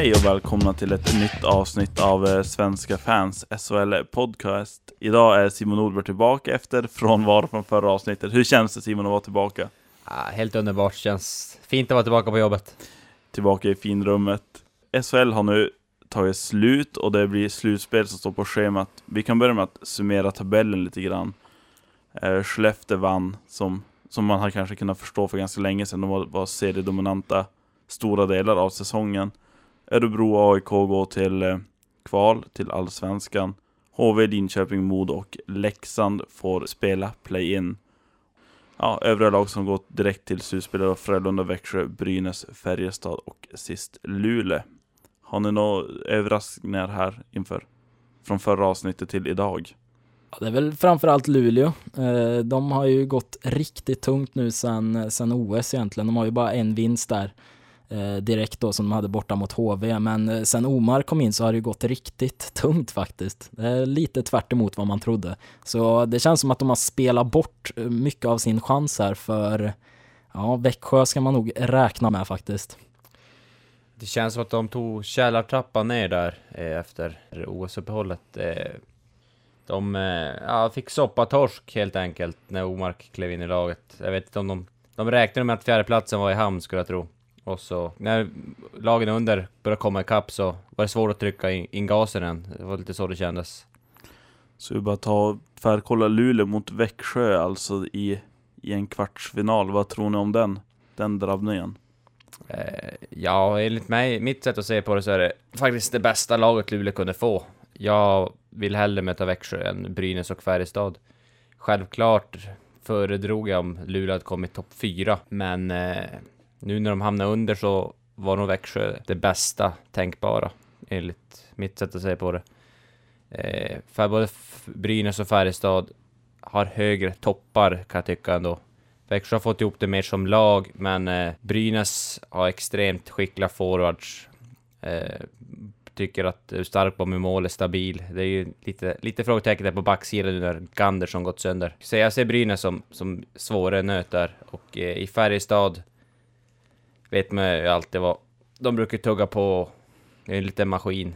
Hej och välkomna till ett nytt avsnitt av eh, Svenska fans SHL Podcast. Idag är Simon Nordberg tillbaka efter frånvaro från förra avsnittet. Hur känns det Simon att vara tillbaka? Ah, helt underbart, känns fint att vara tillbaka på jobbet. Tillbaka i finrummet. SHL har nu tagit slut och det blir slutspel som står på schemat. Vi kan börja med att summera tabellen lite grann. Eh, Skellefteå vann, som, som man har kanske kunnat förstå för ganska länge sedan. De var, var seriedominanta stora delar av säsongen. Örebro AIK går till eh, kval till Allsvenskan. HV, Linköping, Modo och Leksand får spela play-in. Ja, övriga lag som går direkt till slutspel är Frölunda, Växjö, Brynäs, Färjestad och sist Luleå. Har ni några överraskningar här inför? Från förra avsnittet till idag? Ja, det är väl framförallt Luleå. Eh, de har ju gått riktigt tungt nu sen, eh, sen OS egentligen. De har ju bara en vinst där Eh, direkt då som de hade borta mot HV. Men eh, sen Omar kom in så har det ju gått riktigt tungt faktiskt. Det är lite tvärt emot vad man trodde. Så det känns som att de har spelat bort eh, mycket av sin chans här för ja, Växjö ska man nog räkna med faktiskt. Det känns som att de tog källartrappan ner där efter OS-uppehållet. De ja, fick soppatorsk helt enkelt när Omark klev in i laget. Jag vet inte om de... De räknade med att fjärdeplatsen var i hamn skulle jag tro. Och så när lagen under började komma ikapp så var det svårt att trycka in, in gasen än. Det var lite så det kändes. Så vi bara ta tvärkolla Luleå mot Växjö alltså i, i en kvartsfinal. Vad tror ni om den? Den drabbningen? Eh, ja, enligt mig, mitt sätt att se på det så är det faktiskt det bästa laget Luleå kunde få. Jag vill hellre möta Växjö än Brynäs och Färjestad. Självklart föredrog jag om Luleå hade kommit topp fyra, men eh, nu när de hamnar under så var nog Växjö det bästa tänkbara, enligt mitt sätt att se på det. Eh, för både Brynäs och Färjestad har högre toppar kan jag tycka ändå. Växjö har fått ihop det mer som lag, men eh, Brynäs har extremt skickliga forwards. Eh, tycker att Starkbom i mål är stabil. Det är ju lite, lite frågetecken där på backsidan nu när Gandersson gått sönder. Så jag ser Brynäs som, som svårare nöt där. Och eh, i Färjestad vet man ju alltid vad... De brukar tugga på, en liten maskin.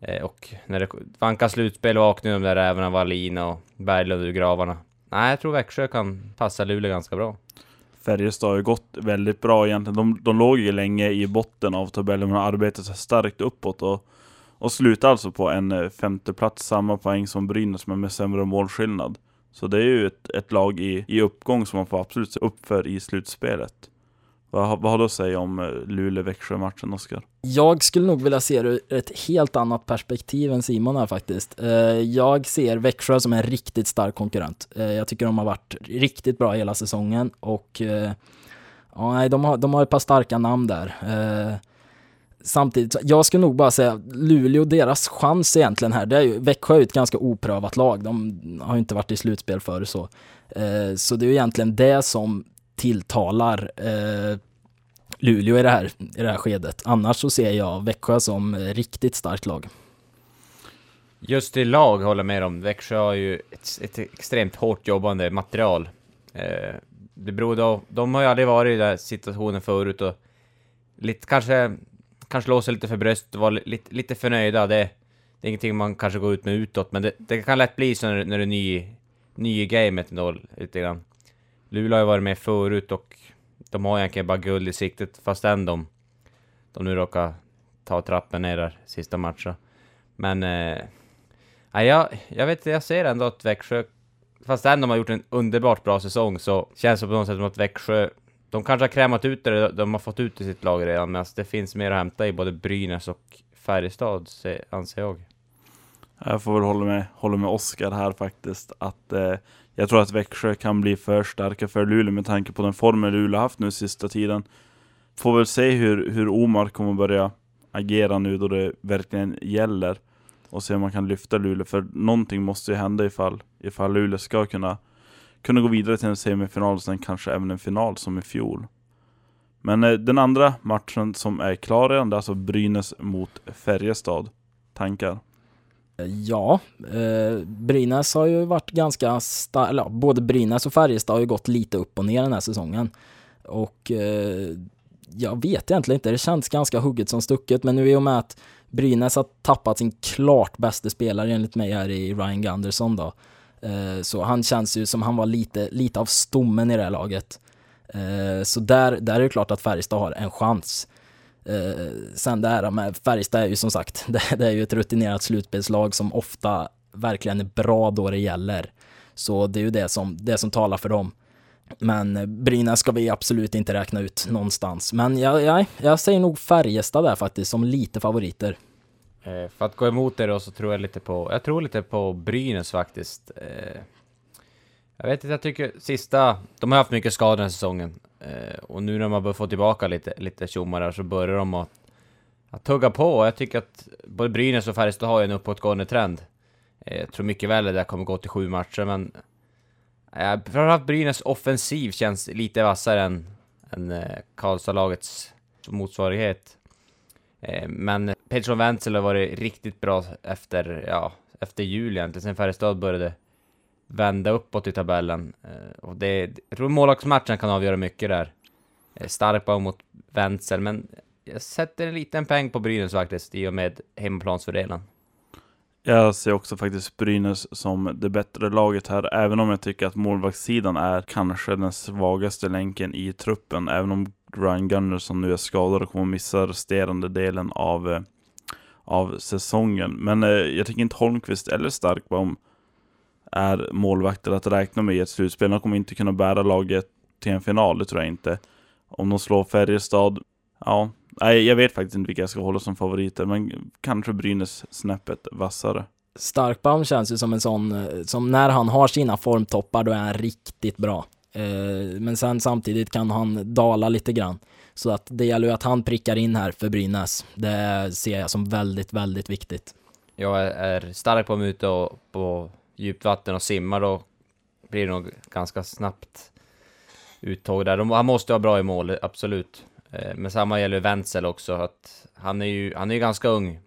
Eh, och när det vankas slutspel vaknar de där rävarna Wallin och Berglund ur gravarna. Nej, jag tror Växjö kan passa Luleå ganska bra. Färjestad har ju gått väldigt bra egentligen. De, de låg ju länge i botten av tabellen men har arbetat sig starkt uppåt och, och slutar alltså på en eh, femteplats, samma poäng som Brynäs men med sämre målskillnad. Så det är ju ett, ett lag i, i uppgång som man får absolut se upp för i slutspelet. Vad, vad har du att säga om eh, Luleå-Växjö-matchen, Oskar? Jag skulle nog vilja se det ur ett helt annat perspektiv än Simon här faktiskt. Eh, jag ser Växjö som en riktigt stark konkurrent. Eh, jag tycker de har varit riktigt bra hela säsongen och ja, de, har, de har ett par starka namn där. Samtidigt, jag skulle nog bara säga Luleå, deras chans egentligen här, det är ju, Växjö är ett ganska oprövat lag. De har ju inte varit i slutspel förr så. Så det är ju egentligen det som tilltalar eh, Luleå i det, här, i det här skedet. Annars så ser jag Växjö som eh, riktigt starkt lag. Just i lag håller jag med om. Växjö har ju ett, ett extremt hårt jobbande material. Eh, det beror då, de har ju aldrig varit i den situationen förut och lite, kanske, kanske låser lite för bröstet och vara lite, lite för nöjda. Det, det är ingenting man kanske går ut med utåt, men det, det kan lätt bli så när, när du är ny, ny i gamet ändå, lite grann. Luleå har ju varit med förut och de har egentligen bara guld i siktet fastän de, de nu råkar ta trappen ner där sista matchen. Men... Eh, jag, jag vet jag ser ändå att Växjö, fastän de har gjort en underbart bra säsong, så känns det på något sätt som att Växjö, de kanske har krämat ut det de har fått ut i sitt lag redan, men alltså, det finns mer att hämta i både Brynäs och Färjestad, anser jag. Jag får väl hålla med, hålla med Oskar här faktiskt, att eh, jag tror att Växjö kan bli för starka för Luleå med tanke på den formen Luleå haft nu sista tiden. Får väl se hur, hur Omar kommer börja agera nu då det verkligen gäller. Och se om man kan lyfta Luleå, för någonting måste ju hända ifall, ifall Luleå ska kunna, kunna gå vidare till en semifinal och sen kanske även en final som i fjol. Men eh, den andra matchen som är klar redan, det är alltså Brynäs mot Färjestad. Tankar? Ja, eh, Brynäs har ju varit ganska stark, eller både Brynäs och Färjestad har ju gått lite upp och ner den här säsongen. Och eh, jag vet egentligen inte, det känns ganska hugget som stucket, men nu i och med att Brynäs har tappat sin klart bästa spelare enligt mig här i Ryan Gunderson då. Eh, så han känns ju som han var lite, lite av stommen i det här laget. Eh, så där, där är det klart att Färjestad har en chans. Eh, sen det här med Färjestad är ju som sagt, det, det är ju ett rutinerat slutspelslag som ofta verkligen är bra då det gäller. Så det är ju det som, det som talar för dem. Men Brynäs ska vi absolut inte räkna ut någonstans. Men jag, jag, jag säger nog Färjestad där faktiskt som lite favoriter. Eh, för att gå emot det då så tror jag lite på, jag tror lite på Brynäs faktiskt. Eh, jag vet inte, jag tycker sista, de har haft mycket skador den här säsongen. Eh, och nu när man börjar få tillbaka lite, lite tjommar där så börjar de att, att tugga på. Jag tycker att både Brynäs och Färjestad har en uppåtgående trend. Eh, jag tror mycket väl att det kommer gå till sju matcher, men eh, framförallt Brynäs offensiv känns lite vassare än, än eh, Karlstad-lagets motsvarighet. Eh, men Pettersson-Wenzel har varit riktigt bra efter, ja, efter jul egentligen, sen Färjestad började vända uppåt i tabellen. Eh, och det, jag tror målvaktsmatchen kan avgöra mycket där. Eh, Starpa Starkbaum mot Wenzel, men jag sätter en liten peng på Brynäs faktiskt, i och med hemmaplansfördelen. Jag ser också faktiskt Brynäs som det bättre laget här, även om jag tycker att målvaktssidan är kanske den svagaste länken i truppen, även om Ryan Gunnarsson nu är skadad och kommer missa resterande delen av, eh, av säsongen. Men eh, jag tycker inte Holmqvist eller Starkbaum är målvakter att räkna med i ett slutspel. De kommer inte kunna bära laget till en final, det tror jag inte. Om de slår Färjestad, ja, nej, jag vet faktiskt inte vilka jag ska hålla som favoriter, men kanske Brynäs snäppet vassare. Starkbaum känns ju som en sån, eh, som när han har sina formtoppar, då är han riktigt bra. Eh, men sen samtidigt kan han dala lite grann. Så att det gäller ju att han prickar in här för Brynäs. Det ser jag som väldigt, väldigt viktigt. Jag är stark på att ute och på djupt vatten och simmar, då blir det nog ganska snabbt uttåg där. Han måste vara bra i mål, absolut. Eh, men samma gäller Wenzel också, att han är ju, han är ju ganska ung,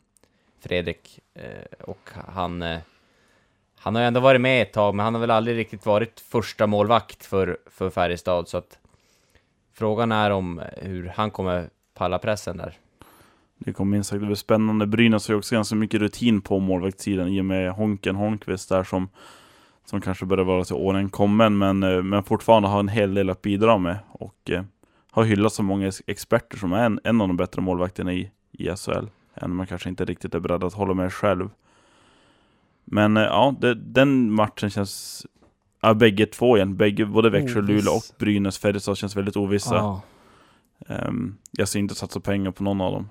Fredrik, eh, och han eh, han har ju ändå varit med ett tag, men han har väl aldrig riktigt varit första målvakt för, för Färjestad, så att frågan är om eh, hur han kommer palla pressen där. Det kommer minst sagt att bli spännande. Brynäs har ju också ganska mycket rutin på målvaktssidan i och med Honken Holmqvist där som, som kanske börjar vara till åren kommen, men, eh, men fortfarande har en hel del att bidra med och eh, har hyllats av många experter som är en, en av de bättre målvakterna i, i SHL. Även om man kanske inte riktigt är beredd att hålla med själv. Men eh, ja, det, den matchen känns... Ja, bägge två igen. Bägge, både Växjö, Oviss. Luleå och Brynäs, Färjestad känns väldigt ovissa. Ja. Um, jag ser inte satsa pengar på någon av dem.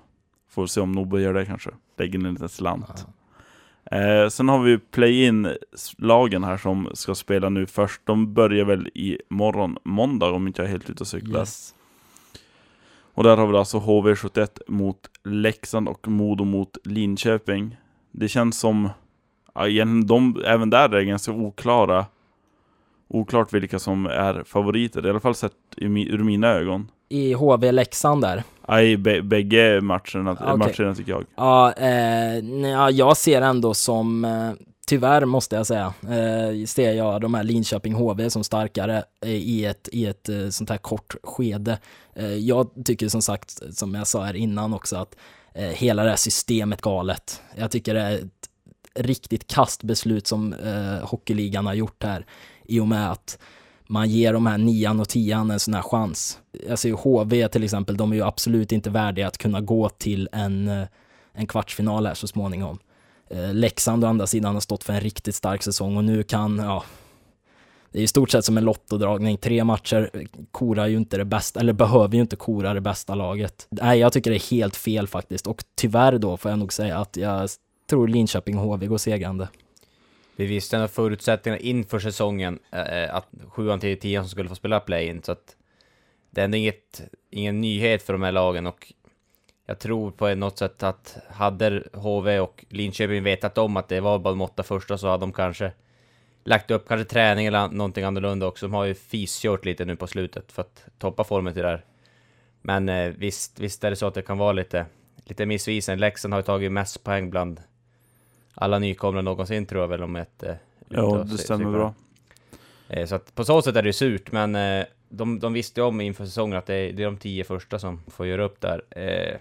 Får se om Nobbe gör det kanske. Lägger in en liten slant. Uh, sen har vi play-in-lagen här som ska spela nu först. De börjar väl i morgon, måndag om inte jag är helt ute och cyklar. Yes. Och där har vi alltså HV71 mot Leksand och Modo mot Linköping. Det känns som igen, de, även där är det ganska oklara Oklart vilka som är favoriter, i alla fall sett ur mina ögon. I HV Leksand där? I bägge matcherna, okay. matcherna tycker jag. Ja, eh, ja, jag ser ändå som, eh, tyvärr måste jag säga, eh, ser jag de här Linköping HV som starkare i ett, i ett eh, sånt här kort skede. Eh, jag tycker som sagt, som jag sa här innan också, att eh, hela det här systemet galet. Jag tycker det är ett riktigt kastbeslut som eh, hockeyligan har gjort här i och med att man ger de här nian och tian en sån här chans. Jag ser ju HV till exempel, de är ju absolut inte värdiga att kunna gå till en, eh, en kvartsfinal här så småningom. Eh, Leksand å andra sidan har stått för en riktigt stark säsong och nu kan, ja, det är i stort sett som en lottodragning. Tre matcher eh, korar ju inte det bästa, eller behöver ju inte kora det bästa laget. Nej, jag tycker det är helt fel faktiskt och tyvärr då får jag nog säga att jag tror Linköping och HV går segrande. Vi visste ändå förutsättningarna inför säsongen eh, eh att sjuan till tian som skulle få spela play-in, så att det är ändå inget, ingen nyhet för de här lagen och jag tror på något sätt att hade HV och Linköping vetat om att det var bara de åtta första så hade de kanske lagt upp kanske träning eller någonting annorlunda också. De har ju fiskört lite nu på slutet för att toppa formen till det här. Men eh, visst, visst är det så att det kan vara lite, lite missvisande. Leksand har ju tagit mest poäng bland alla nykomlingar någonsin tror jag väl om ett... Eh, ja, det stämmer bra. Eh, så att på så sätt är det ju surt, men eh, de, de visste om inför säsongen att det är, det är de tio första som får göra upp där. Eh,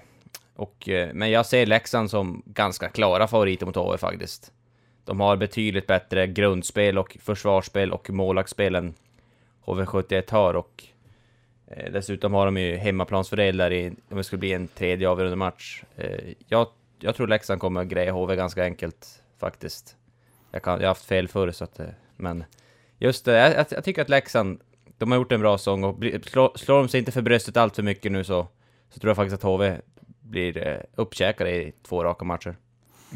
och, men jag ser Leksand som ganska klara favoriter mot HV faktiskt. De har betydligt bättre grundspel och försvarsspel och målvaktsspel än HV71 har och dessutom har de ju hemmaplansfördel där i, om det skulle bli en tredje avgörande match. Jag, jag tror Leksand kommer greja HV ganska enkelt faktiskt. Jag, kan, jag har haft fel förr så att, eh, men just det, jag, jag tycker att Leksand, de har gjort en bra sång och bli, slår, slår de sig inte för bröstet allt för mycket nu så, så tror jag faktiskt att HV blir eh, uppkäkade i två raka matcher.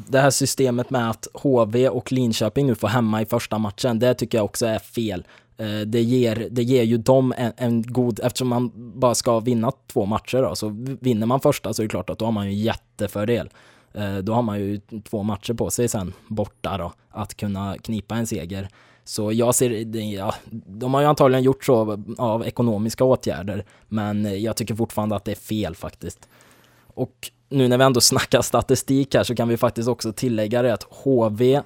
Det här systemet med att HV och Linköping nu får hemma i första matchen, det tycker jag också är fel. Eh, det ger, det ger ju dem en, en, god, eftersom man bara ska vinna två matcher då, så vinner man första så är det klart att då har man ju en jättefördel. Eh, då har man ju två matcher på sig sen borta då, att kunna knipa en seger. Så jag ser, ja, de har ju antagligen gjort så av ekonomiska åtgärder, men jag tycker fortfarande att det är fel faktiskt. Och nu när vi ändå snackar statistik här så kan vi faktiskt också tillägga det att HV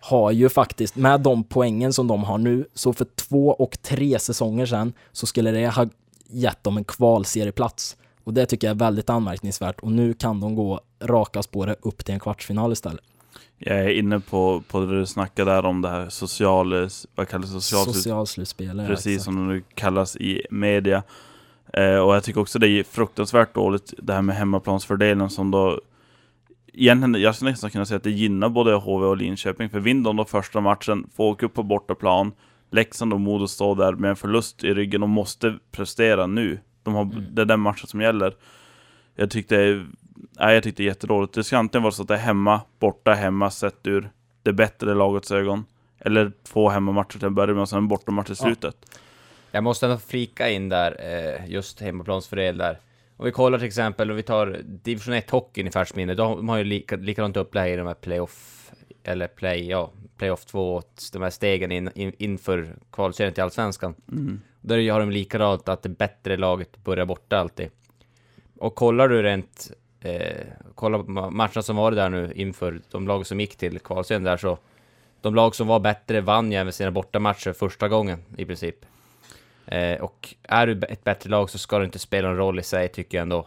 har ju faktiskt, med de poängen som de har nu, så för två och tre säsonger sedan så skulle det ha gett dem en kvalserieplats. Och det tycker jag är väldigt anmärkningsvärt och nu kan de gå raka spåret upp till en kvartsfinal istället. Jag är inne på, på det du snackade där om det här social, vad kallas det? Social, Socialslutspel. Precis som det kallas i media. Eh, och jag tycker också det är fruktansvärt dåligt det här med hemmaplansfördelen som då Egentligen, jag skulle nästan kunna säga att det gynnar både HV och Linköping, för vinner de då första matchen, får åka upp på bortaplan, Leksand och Modo står där med en förlust i ryggen och måste prestera nu. De har, mm. Det är den matchen som gäller. Jag tyckte, nej, jag tyckte det är jättedåligt. Det ska antingen vara så att det är hemma, borta, hemma, sett ur det bättre lagets ögon. Eller två hemmamatcher till en början och sen en bortamatch i slutet. Ja. Jag måste ändå flika in där, eh, just hemmaplansfördel där. Om vi kollar till exempel, och vi tar division 1-hockeyn i färskt minne, de har ju lika, likadant upplägg i de här playoff, eller play, ja, playoff 2, de här stegen in, in, inför kvalserien till Allsvenskan. Mm. Där har de likadant att det bättre laget börjar borta alltid. Och kollar du rent, eh, kolla matcherna som var där nu inför de lag som gick till kvalserien där så, de lag som var bättre vann ju även sina bortamatcher första gången i princip. Eh, och är du ett bättre lag så ska det inte spela någon roll i sig, tycker jag ändå.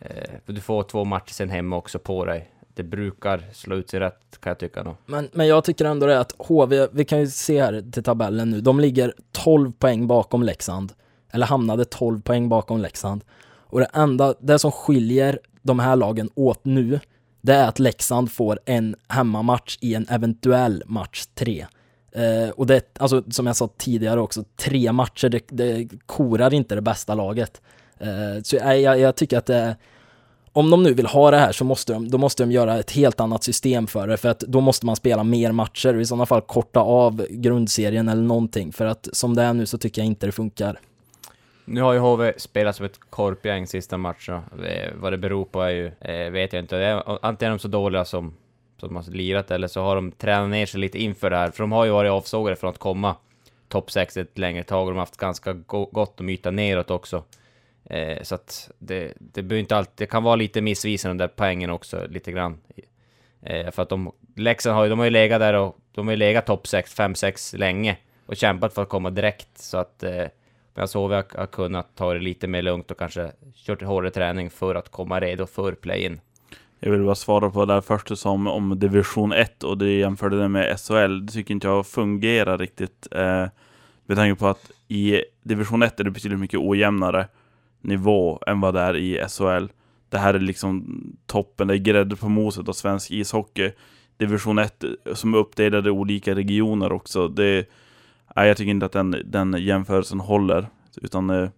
Eh, du får två matcher sen hemma också på dig. Det brukar slå ut sig rätt, kan jag tycka då. Men, men jag tycker ändå det att HV, vi kan ju se här till tabellen nu, de ligger 12 poäng bakom Leksand. Eller hamnade 12 poäng bakom Leksand. Och det enda, det som skiljer de här lagen åt nu, det är att Leksand får en hemmamatch i en eventuell match 3. Eh, och det, alltså som jag sa tidigare också, tre matcher, det, det korar inte det bästa laget. Eh, så jag, jag, jag, tycker att det, om de nu vill ha det här så måste de, då måste de göra ett helt annat system för det, för att då måste man spela mer matcher, och i sådana fall korta av grundserien eller någonting, för att som det är nu så tycker jag inte det funkar. Nu har ju HV spelat som ett korpgäng sista matcherna. Eh, vad det beror på är ju, eh, vet jag inte. Antingen är de så dåliga som som har lirat eller så har de tränat ner sig lite inför det här, för de har ju varit avsågade från att komma topp 6 ett längre tag och de har haft ganska gott om yta neråt också. Eh, så att det, det behöver inte alltid, det kan vara lite missvisande de där poängen också, lite grann. Eh, för att de, Leksand har ju, de har ju legat där och de har ju legat topp 6, 5-6 länge och kämpat för att komma direkt, så att eh, Medan HV har, har kunnat ta det lite mer lugnt och kanske kört hårdare träning för att komma redo för play-in. Jag vill bara svara på det där först du sa om division 1 och det jämförde det med SHL. Det tycker inte jag fungerar riktigt. Eh, med tanke på att i division 1 är det betydligt mycket ojämnare nivå än vad det är i SHL. Det här är liksom toppen, det är grädde på moset av svensk ishockey. Division 1 som är uppdelade i olika regioner också. Det, nej, jag tycker inte att den, den jämförelsen håller. Utan eh,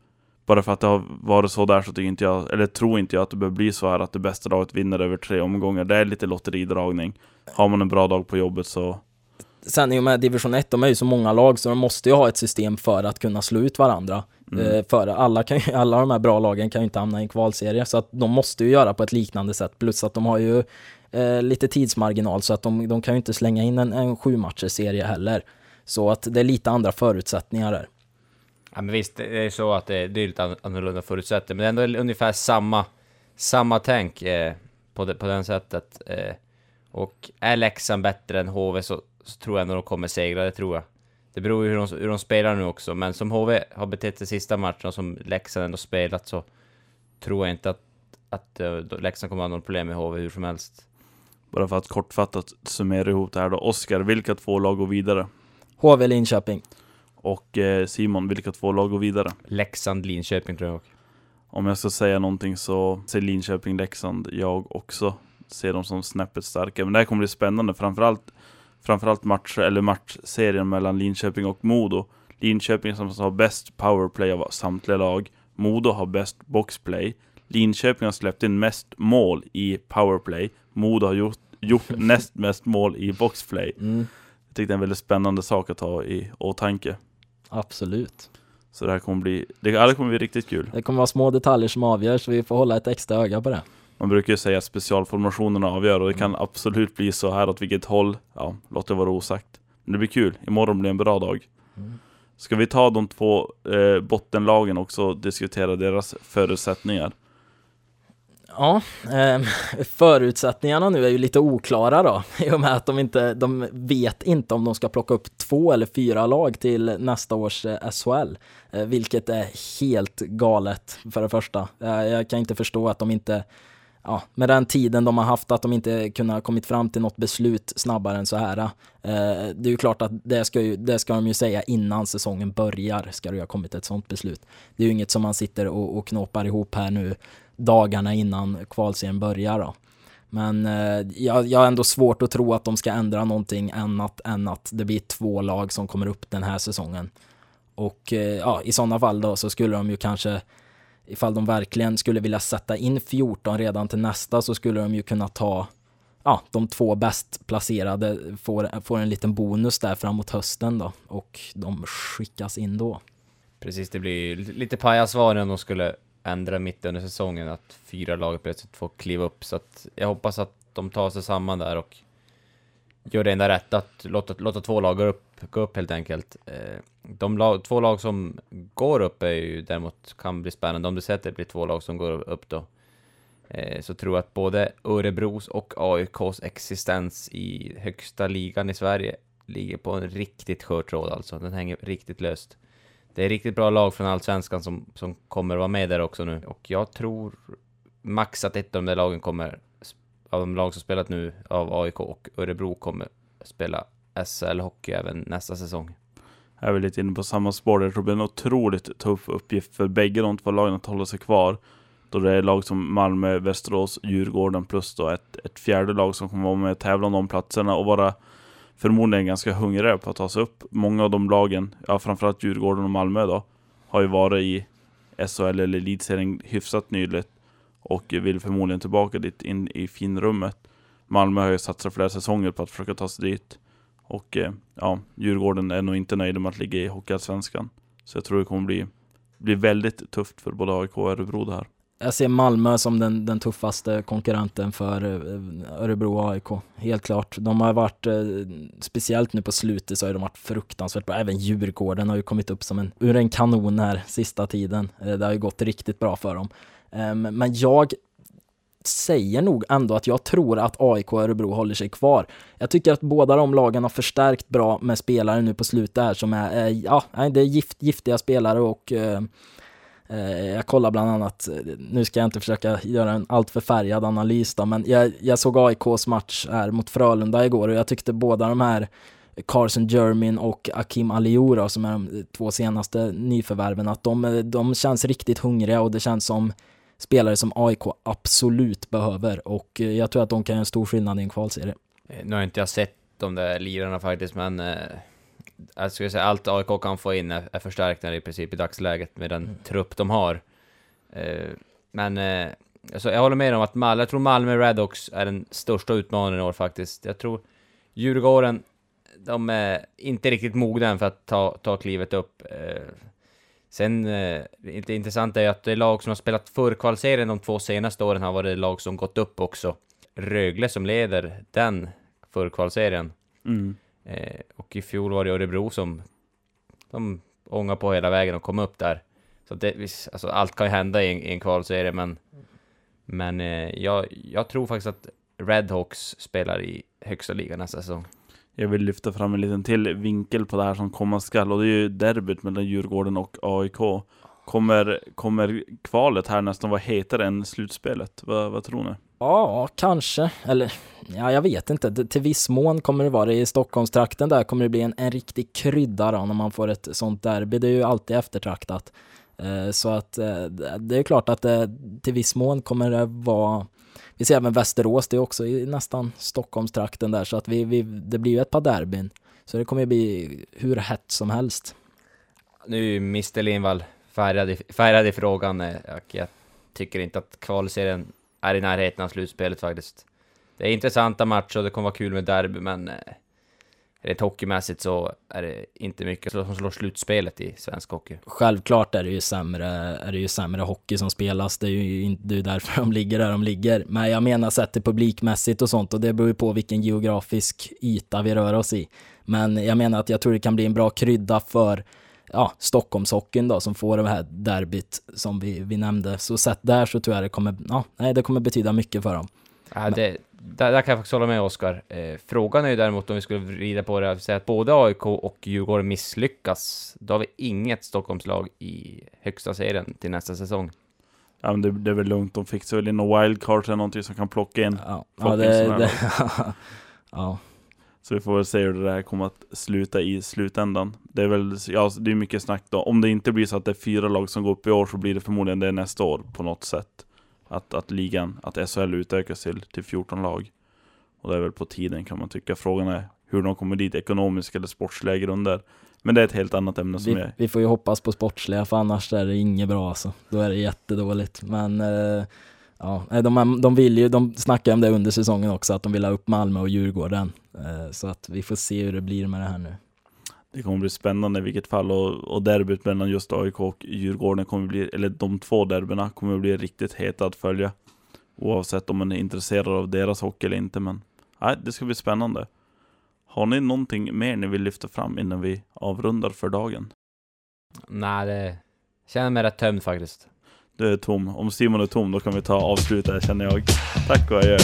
bara för att det har varit så där så tycker inte jag, eller tror inte jag att det behöver bli så här att det bästa laget vinner över tre omgångar. Det är lite lotteridragning. Har man en bra dag på jobbet så... Sen i och med division 1, de är ju så många lag så de måste ju ha ett system för att kunna slå ut varandra. Mm. Eh, för alla, kan alla de här bra lagen kan ju inte hamna i en kvalserie, så att de måste ju göra på ett liknande sätt. Plus att de har ju eh, lite tidsmarginal, så att de, de kan ju inte slänga in en, en sju serie heller. Så att det är lite andra förutsättningar där. Ja, men visst, det är så att det, är lite annorlunda förutsättningar, men det är ändå ungefär samma, samma tänk eh, på, det, på den sättet. Eh, och är Leksand bättre än HV så, så tror jag ändå de kommer segra, det tror jag. Det beror ju hur de, hur de spelar nu också, men som HV har betett sig sista matchen och som Leksand ändå spelat så tror jag inte att, att uh, Leksand kommer att ha något problem med HV hur som helst. Bara för att kortfattat summera ihop det här då. Oskar, vilka två lag går vidare? HV Linköping. Och eh, Simon, vilka två lag går vidare? Leksand, Linköping tror jag. Om jag ska säga någonting så ser Linköping, Leksand, jag också ser dem som snäppet starkare. Men det här kommer bli spännande, framförallt, framförallt matcher, eller matchserien mellan Linköping och Modo. Linköping som har bäst powerplay av samtliga lag. Modo har bäst boxplay. Linköping har släppt in mest mål i powerplay. Modo har gjort, gjort näst mest mål i boxplay. Mm, Jag tyckte det är en väldigt spännande sak att ha i åtanke. absolut. Så det här kommer bli, det, det kommer bli riktigt kul. Det kommer vara små detaljer som avgör, så vi får hålla ett extra öga på det. Man brukar ju säga att specialformationerna avgör och det kan absolut bli så här åt vilket håll, ja, låt det vara osagt. Men det blir kul, imorgon blir en bra dag. Ska vi ta de två eh, bottenlagen också och diskutera deras förutsättningar? Ja, eh, förutsättningarna nu är ju lite oklara då, i och med att de inte, de vet inte om de ska plocka upp två eller fyra lag till nästa års eh, SHL, eh, vilket är helt galet för det första. Eh, jag kan inte förstå att de inte, ja, med den tiden de har haft, att de inte kunnat kommit fram till något beslut snabbare än så här. Eh, det är ju klart att det ska, ju, det ska de ju säga innan säsongen börjar, ska det ju ha kommit ett sånt beslut. Det är ju inget som man sitter och, och knåpar ihop här nu dagarna innan kvalserien börjar då. Men eh, jag, jag har ändå svårt att tro att de ska ändra någonting annat än att det blir två lag som kommer upp den här säsongen. Och eh, ja, i sådana fall då så skulle de ju kanske, ifall de verkligen skulle vilja sätta in 14 redan till nästa så skulle de ju kunna ta, ja, de två bäst placerade får, får en liten bonus där framåt hösten då och de skickas in då. Precis, det blir lite pajasvar om de skulle ändra mitt under säsongen, att fyra lag plötsligt får kliva upp. Så att jag hoppas att de tar sig samman där och gör det enda rätt, att låta, låta två lag gå upp, gå upp helt enkelt. Eh, De lag, två lag som går upp är ju däremot kan bli spännande. Om du säger att det blir två lag som går upp då, eh, så tror jag att både Örebros och AIKs existens i högsta ligan i Sverige ligger på en riktigt skör tråd alltså. Den hänger riktigt löst. Det är riktigt bra lag från Allsvenskan som, som kommer vara med där också nu. Och jag tror max att ett av de där lagen kommer, av de lag som spelat nu, av AIK och Örebro, kommer spela SL-hockey även nästa säsong. Jag är väl lite inne på samma spår. Jag tror det blir en otroligt tuff uppgift för bägge de två lagen att hålla sig kvar. Då det är lag som Malmö, Västerås, Djurgården plus då ett, ett fjärde lag som kommer vara med och tävla om de platserna och vara förmodligen ganska hungriga på att ta sig upp. Många av de lagen, ja framförallt Djurgården och Malmö då, har ju varit i SHL eller elitserien hyfsat nyligt och vill förmodligen tillbaka dit in i finrummet. Malmö har ju satsat flera säsonger på att försöka ta sig dit. Och eh, ja, Djurgården är nog inte nöjda med att ligga i Hockeyallsvenskan. Så jag tror det kommer bli, bli väldigt tufft för både AIK och Örebro det här. Jag ser Malmö som den, den tuffaste konkurrenten för eh, Örebro och AIK. Helt klart. De har varit, eh, speciellt nu på slutet så har de varit fruktansvärt bra. Även Djurgården har ju kommit upp som en, ur en kanon här sista tiden. Det har ju gått riktigt bra för dem. Men jag säger nog ändå att jag tror att AIK och Örebro håller sig kvar. Jag tycker att båda de lagen har förstärkt bra med spelare nu på slutet här som är, eh, ja, det är gift, giftiga spelare och eh, eh jag kollar bland annat, eh, nu ska jag inte försöka göra en alltför färgad analys då, men jag, jag såg AIKs match här mot Frölunda igår och jag tyckte båda de här Carson Jermin och Akim Aliora som är de två senaste nyförvärven, att de, eh, de känns riktigt hungriga och det känns som spelare som AIK absolut behöver och eh, jag tror att de kan göra en stor skillnad i en kvalserie. Eh, Nu har inte jag sett de där lirarna faktiskt, men eh, jag skulle säga allt AIK kan få in är, är förstärkningar i princip i dagsläget med den Mm. trupp de har. Men alltså, jag håller med om att Malmö, jag tror Malmö Redhawks är den största utmaningen i år faktiskt. Jag tror Djurgården, de är inte riktigt mogna än för att ta, ta klivet upp. Eh, sen, eh, det intressanta är att det lag som har spelat förkvalserien de två senaste åren har varit lag som gått upp också. Rögle som leder den förkvalserien. Mm. Eh, och i fjol var det Örebro som de ångade på hela vägen och kom upp där. Så det, alltså, allt kan ju hända i en, i en kvalserie, men, men eh, jag, jag tror faktiskt att Redhawks spelar i högsta ligan nästa säsong. Jag vill lyfta fram en liten till vinkel på det här som komma skall och det är ju derbyt mellan Djurgården och AIK. Kommer, kommer kvalet här nästan vara hetare än slutspelet? Vad, vad tror ni? Ja, kanske. Eller ja, jag vet inte. Det, till viss mån kommer det vara det. I Stockholmstrakten där kommer det bli en, en riktig krydda då, när man får ett sånt derby. Det är ju alltid eftertraktat. Eh, så att eh, det är klart att det, till viss mån kommer det vara vi ser även Västerås, det är också i nästan Stockholmstrakten där, så att vi, vi, det blir ju ett par derbyn. Så det kommer ju bli hur hett som helst. Nu är Mr Lindvall färgad i, färgad i frågan och jag tycker inte att kvalserien är i närheten av slutspelet faktiskt. Det är intressanta matcher och det kommer vara kul med derby, men eh, rent hockeymässigt så är det inte mycket som slår slutspelet i svensk hockey. Självklart är det ju sämre, är det ju sämre hockey som spelas. Det är ju inte därför de ligger där de ligger. Men jag menar sett det publikmässigt och sånt och det beror ju på vilken geografisk yta vi rör oss i. Men jag menar att jag tror det kan bli en bra krydda för ja, Stockholmshockeyn då som får det här derbyt som vi, vi nämnde. Så sett där så tror jag det kommer, ja, nej, det kommer betyda mycket för dem. Ja, det, där, där kan jag faktiskt hålla med Oskar. Eh, frågan är ju däremot om vi skulle vrida på det och säga att både AIK och Djurgården misslyckas. Då har vi inget Stockholmslag i högsta serien till nästa säsong. Ja men det, det är väl lugnt, de fixar väl in några wildcards eller någonting som kan plocka in. Ja, ja, det, det, ja. Så vi får väl se hur det där kommer att sluta i slutändan. Det är väl, ja det är mycket snack då. Om det inte blir så att det är fyra lag som går upp i år så blir det förmodligen det nästa år på något sätt att, att ligan, att SHL utökas till, till 14 lag. Och det är väl på tiden kan man tycka. Frågan är hur de kommer dit, ekonomiska eller sportsliga grunder. Men det är ett helt annat ämne som vi, är... Vi får ju hoppas på sportsliga, för annars är det inget bra alltså. Då är det jättedåligt. Men eh, ja, de, de vill ju, de snackar om det under säsongen också, att de vill ha upp Malmö och Djurgården. Eh, så att vi får se hur det blir med det här nu. Det kommer bli spännande i vilket fall och, och derbyt mellan just AIK och Djurgården kommer bli, eller de två derbyna kommer bli riktigt heta att följa. Oavsett om man är intresserad av deras hockey eller inte, men nej, det ska bli spännande. Har ni någonting mer ni vill lyfta fram innan vi avrundar för dagen? Nej, det känner mig rätt tömd faktiskt. Du är tom. Om Simon är tom, då kan vi ta avsluta känner jag. Tack och adjö.